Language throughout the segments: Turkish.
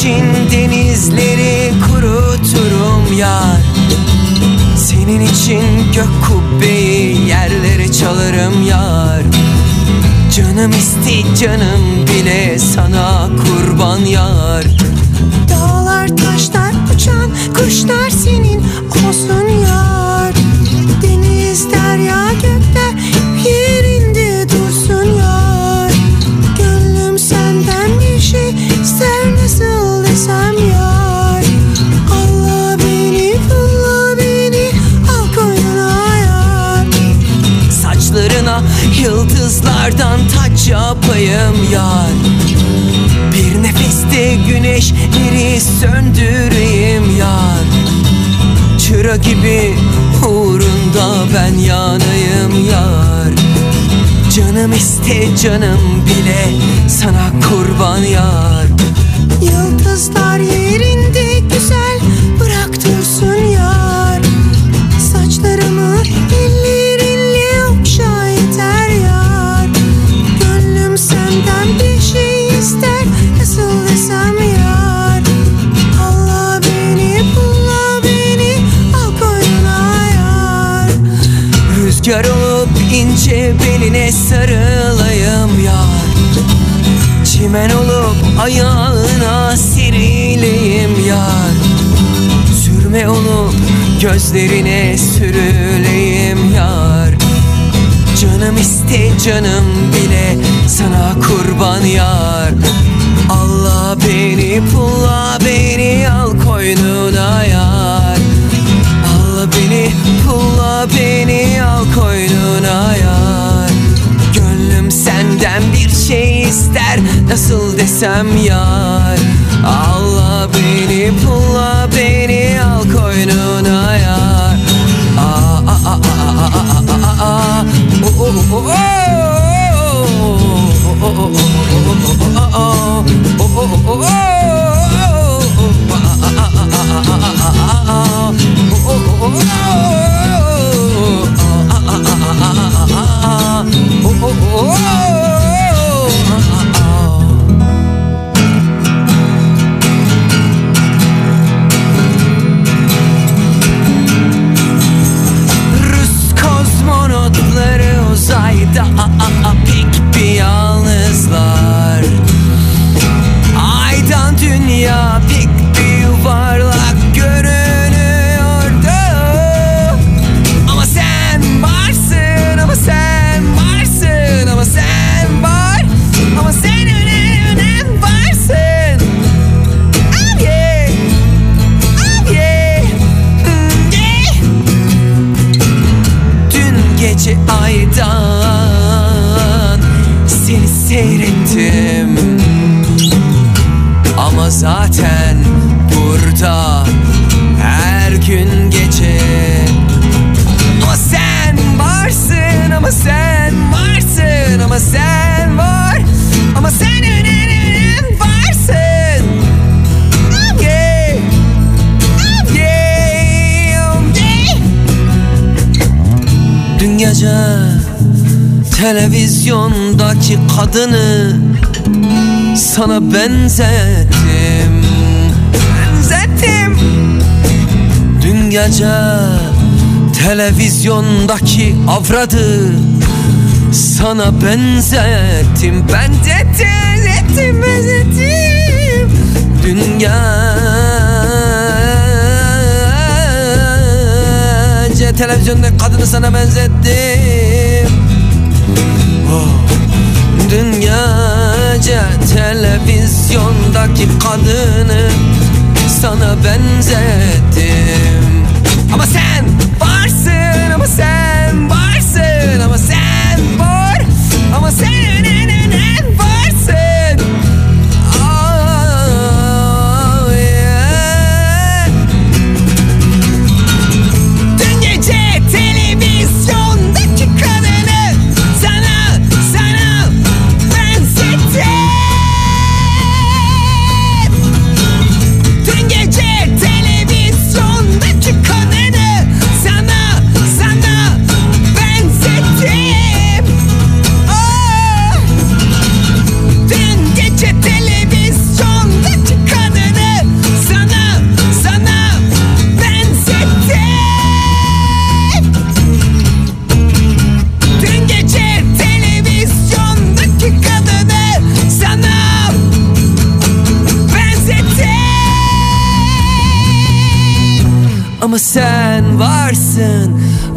için denizleri kuruturum yar. Senin için gök kubbeyi yerlere çalarım yar. Canım iste canım bile sana kurban yar yıldızlardan taç yapayım yar. Bir nefeste güneşleri söndüreyim yar. Çıra gibi uğrunda ben yanayım yar. Canım iste canım bile sana kurban yar. Yıldızlar yerinde Rüzgar olup ince beline sarılayım yar. Çimen olup ayağına serileyim yar. Sürme olup gözlerine sürüleyim yar. Canım iste canım bile sana kurban yar. Allah beni pulla beni al koynuna yar. Allah beni pulla beni al koynuna yar Gönlüm senden bir şey ister nasıl desem yar. Allah beni pulla gece televizyondaki kadını sana benzettim. Benzettim. Dün gece televizyondaki avradı sana benzettim. Benzettim, benzettim. Dün gece televizyonda kadını sana benzettim gece televizyondaki kadını sana benzettim. Ama sen varsın.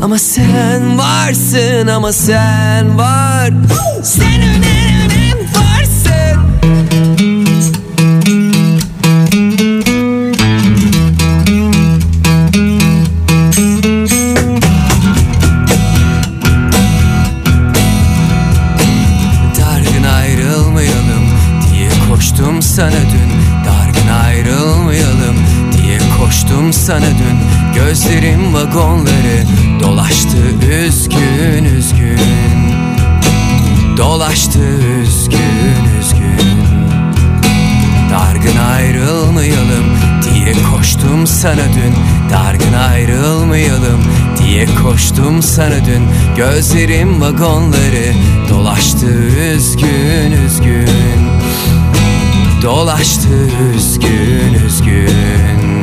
Ama sen varsın Ama sen var. Sen önemli varsın. Dargın ayrılmayalım diye koştum sana dün. Dargın ayrılmayalım diye koştum sana dün Gözlerim vagonları dolaştı üzgün üzgün. Dolaştı üzgün üzgün. Dargın ayrılmayalım diye koştum sana dün. Dargın ayrılmayalım diye koştum sana dün. Gözlerim vagonları dolaştı üzgün üzgün. Dolaştı üzgün üzgün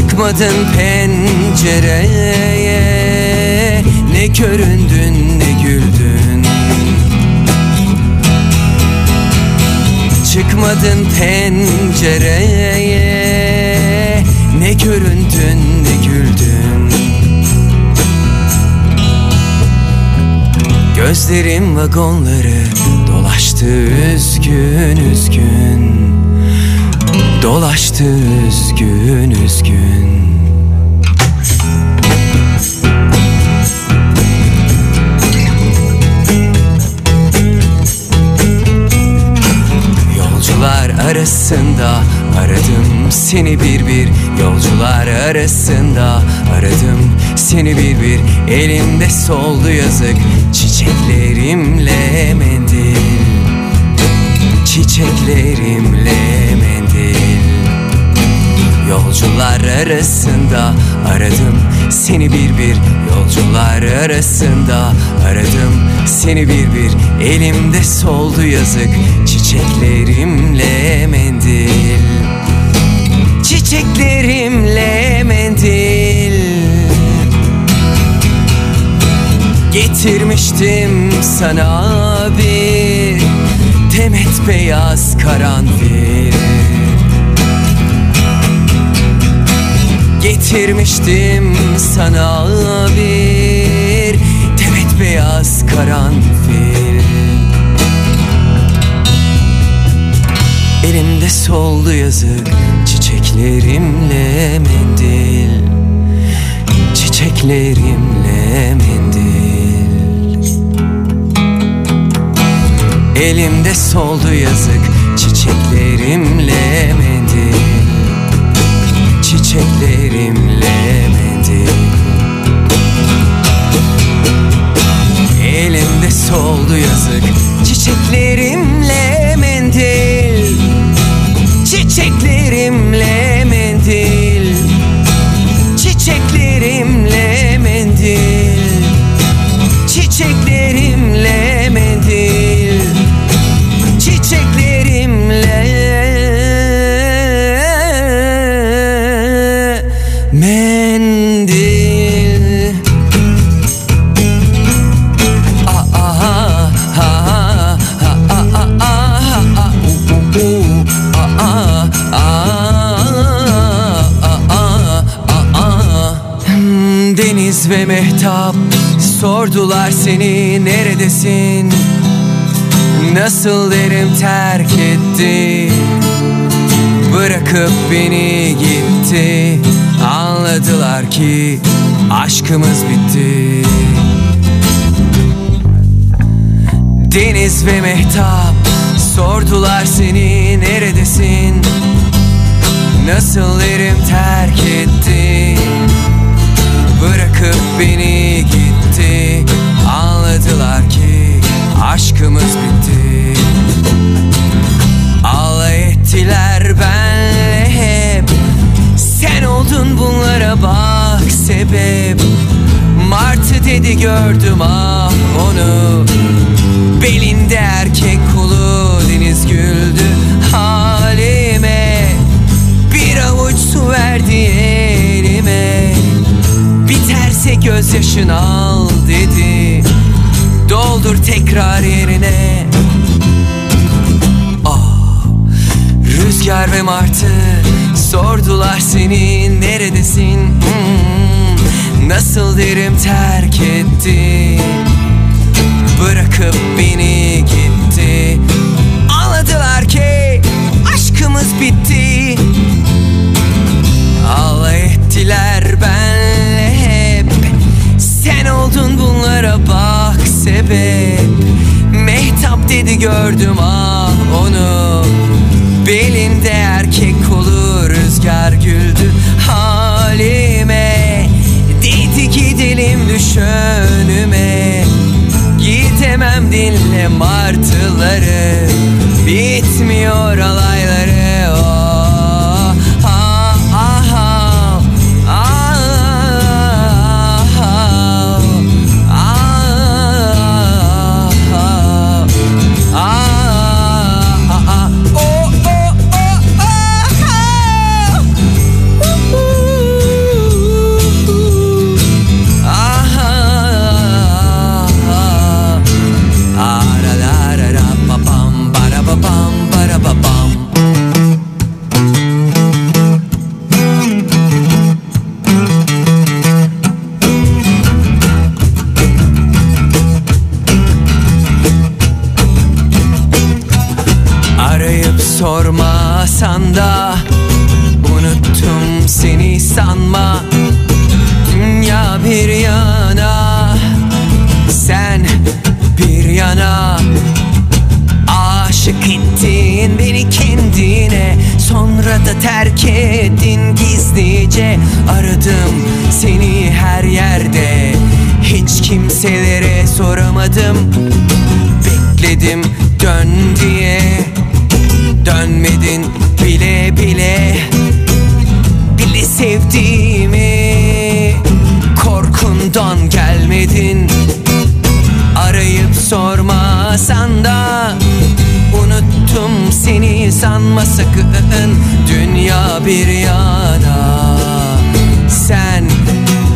Çıkmadın pencereye. Ne göründün ne güldün. Çıkmadın pencereye. Ne göründün ne güldün. Gözlerim vagonları dolaştı üzgün üzgün Dolaştı üzgün üzgün. Yolcular arasında aradım seni bir bir. Yolcular arasında aradım seni bir bir. Elimde soldu yazık çiçeklerimle mendil. Çiçeklerimle mendil Yolcular arasında aradım seni bir bir. Yolcular arasında aradım seni bir bir. Elimde soldu yazık çiçeklerimle mendil. Çiçeklerimle mendil. Getirmiştim sana bir Demet beyaz karanfil Getirmiştim sana bir Demet beyaz karanfil. Elimde soldu yazık Çiçeklerimle mendil. Çiçeklerimle mendil. Elimde soldu yazık Çiçeklerimle mendil Çiçeklerimle mendil. Elimde soldu yazık Çiçeklerimle mendil. Çiçeklerimle neredesin? Nasıl derim terk etti? Bırakıp beni gitti. Anladılar ki aşkımız bitti. Deniz ve Mehtap sordular seni neredesin? Nasıl derim terk etti? Bırakıp beni gitti. Anladılar aşkımız bitti. Alay ettiler benle hep. Sen oldun bunlara bak sebep. Martı dedi gördüm ah onu. Belinde erkek kulu deniz güldü halime. Bir avuç su verdi elime. Biterse gözyaşın al dedi Doldur tekrar yerine. Ah Rüzgar ve martı Sordular senin neredesin? Hmm, Nasıl derim terk etti? Bırakıp beni gitti. Anladılar ki aşkımız bitti. Alay ettiler benle hep. Sen oldun bunlara bak sebep? Mehtap dedi gördüm ah onu. Belinde erkek olur rüzgar güldü halime. Dedi gidelim düş önüme Gidemem dinle martıları. Bitmiyor alayları sormasan da Unuttum seni sanma. Ya bir yana. Sen bir yana. Aşık ettin beni kendine. Sonra da terk ettin gizlice. Aradım seni her yerde. Hiç kimselere soramadım. Bekledim dön diye Dönmedin bile bile. Bile sevdiğimi Korkundan gelmedin. Arayıp sormasan da Unuttum seni sanma sakın. Dünya bir yana Sen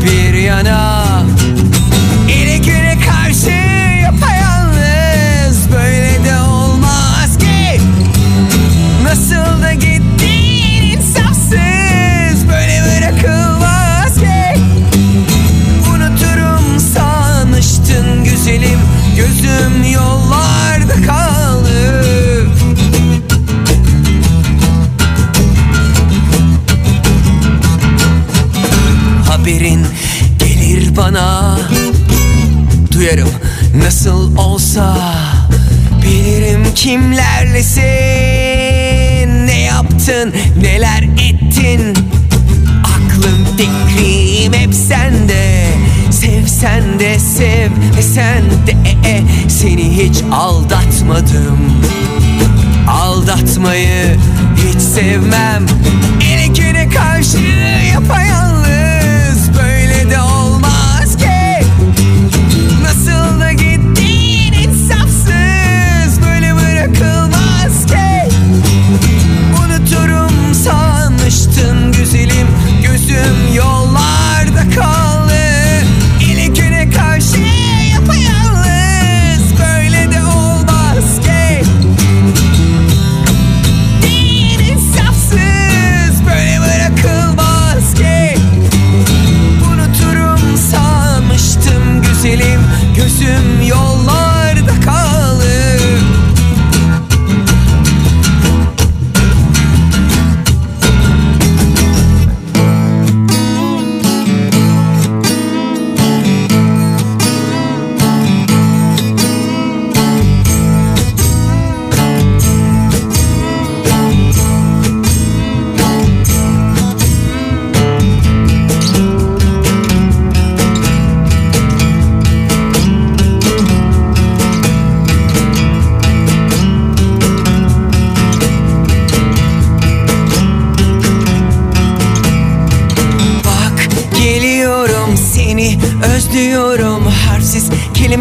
bir yana bana Duyarım. Nasıl olsa Bilirim kimlerlesin Ne yaptın neler ettin. Aklım fikrim hep sende. Sevsen de sevmesen de e, e, Seni hiç aldatmadım. Aldatmayı hiç sevmem. Ele güne karşı yapayalnız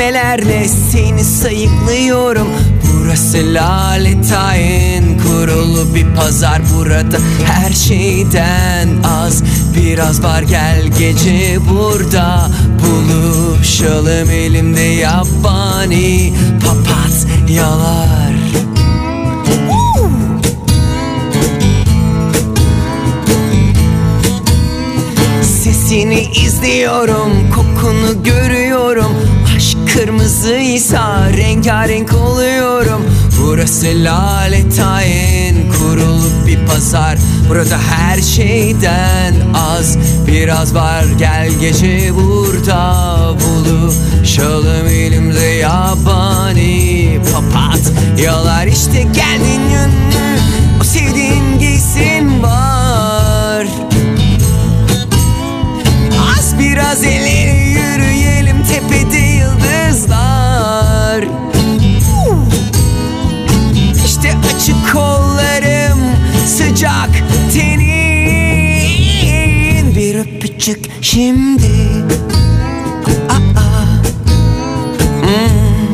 kelimelerle seni sayıklıyorum. Burası laletayn kurulu bir pazar. Burada Her şeyden az. Biraz var gel gece burada. Buluşalım elimde yabani papatyalar Seni izliyorum kokunu görüyorum kırmızıysa rengarenk oluyorum. Burası laletayin kurulup bir pazar. Burada her şeyden az biraz var. Gel gece burada buluşalım elimde yabani papat. Yalar işte geldin yönlü o sevdiğin Öpücük şimdi. Hmm.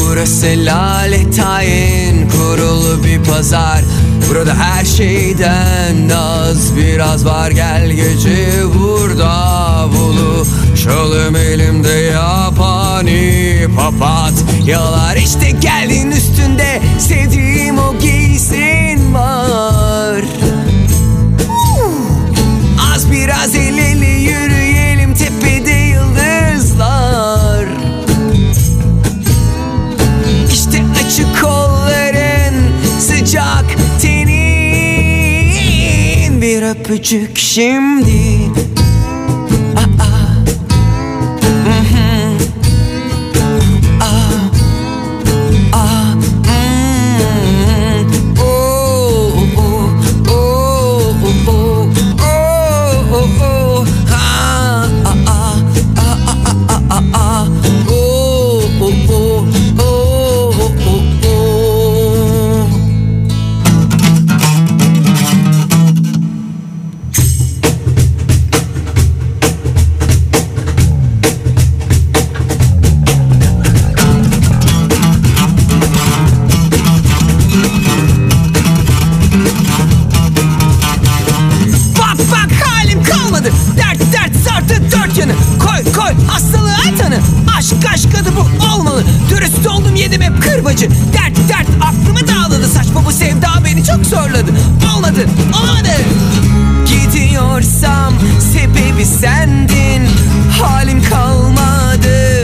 Burası laletayin kurulu bir pazar. Burada her şeyden az biraz var Gel gece burada buluşalım elimde yapani papat. Yalar işte geldin üstünde sevdiğim o Öpücük şimdi kalmadı Dert dert sardı dört yanı. Koy koy hastalığı tanı. Aşk aşk adı bu olmalı. Dürüst oldum yedim hep kırbacı. Dert dert aklımı dağladı. Saçma bu sevda beni çok zorladı. Olmadı olmadı. Gidiyorsam sebebi sendin. Halim kalmadı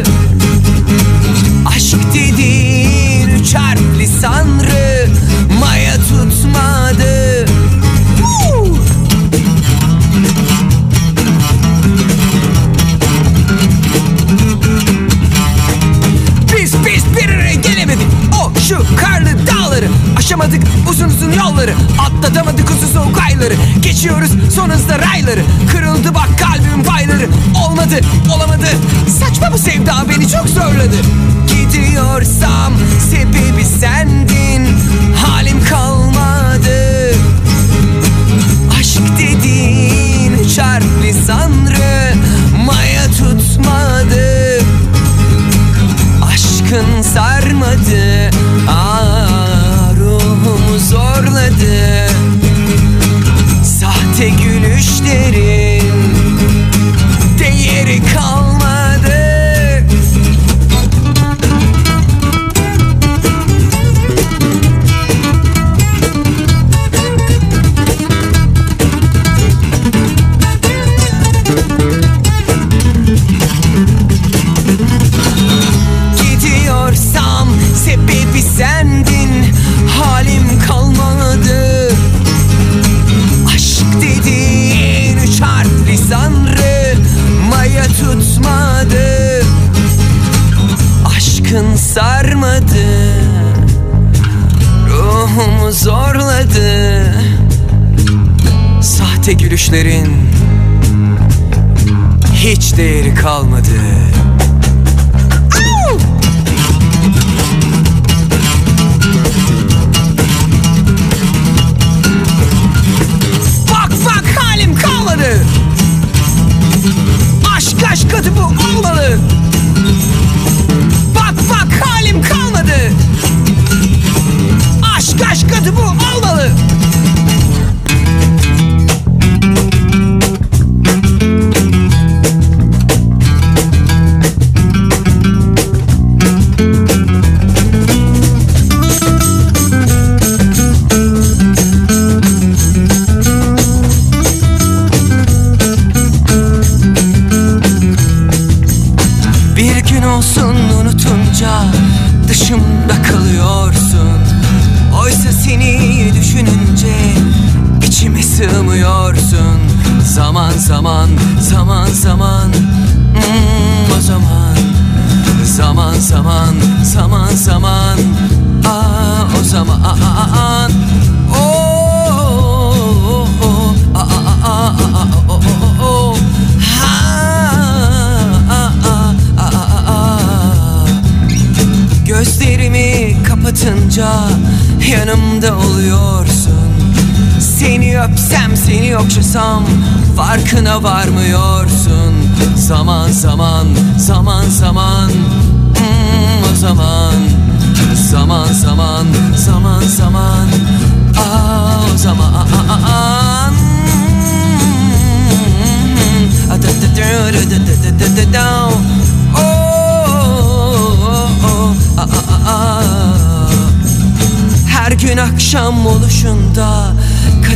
Aşamadık uzun uzun yolları Atlatamadık uzun soğuk ayları. Geçiyoruz son hızla rayları. Kırıldı bak kalbim payları. Olmadı olamadı. Saçma bu sevda beni çok zorladı. Gidiyorsam sebebi sendin. Halim kalmadı. Aşk dediğin harfli sanrı Maya tutmadı. Aşkın sarmadı Sahte gülüşlerin Gülüşlerin Hiç değeri kalmadı sığmıyorsun Zaman zaman zaman zaman hmm, o zaman Zaman zaman zaman zaman Aa, o zaman oh, oh, oh, aa, aa, oh, oh, oh. Gözlerimi kapatınca yanımda oluyorsun Seni öpsem seni okşasam farkına varmıyorsun. Zaman zaman zaman zaman hmm, o zaman. Zaman zaman zaman zaman. Aa, o zaman her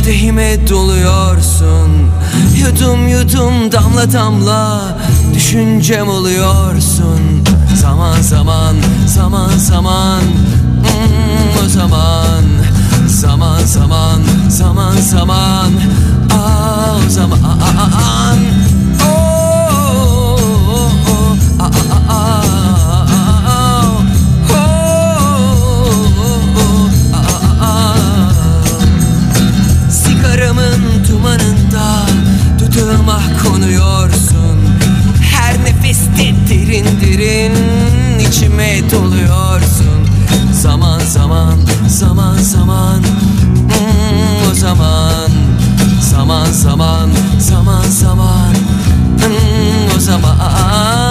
kadehime doluyorsun Yudum yudum damla damla düşüncem oluyorsun Zaman zaman zaman zaman hmm, o zaman Zaman zaman zaman zaman Aa, o zaman Sigaramın dumanında dudağıma konuyorsun. Her nefeste derin derin içime doluyorsun. Zaman zaman zaman zaman hmm, o zaman. Zaman zaman zaman zaman hmm, o zaman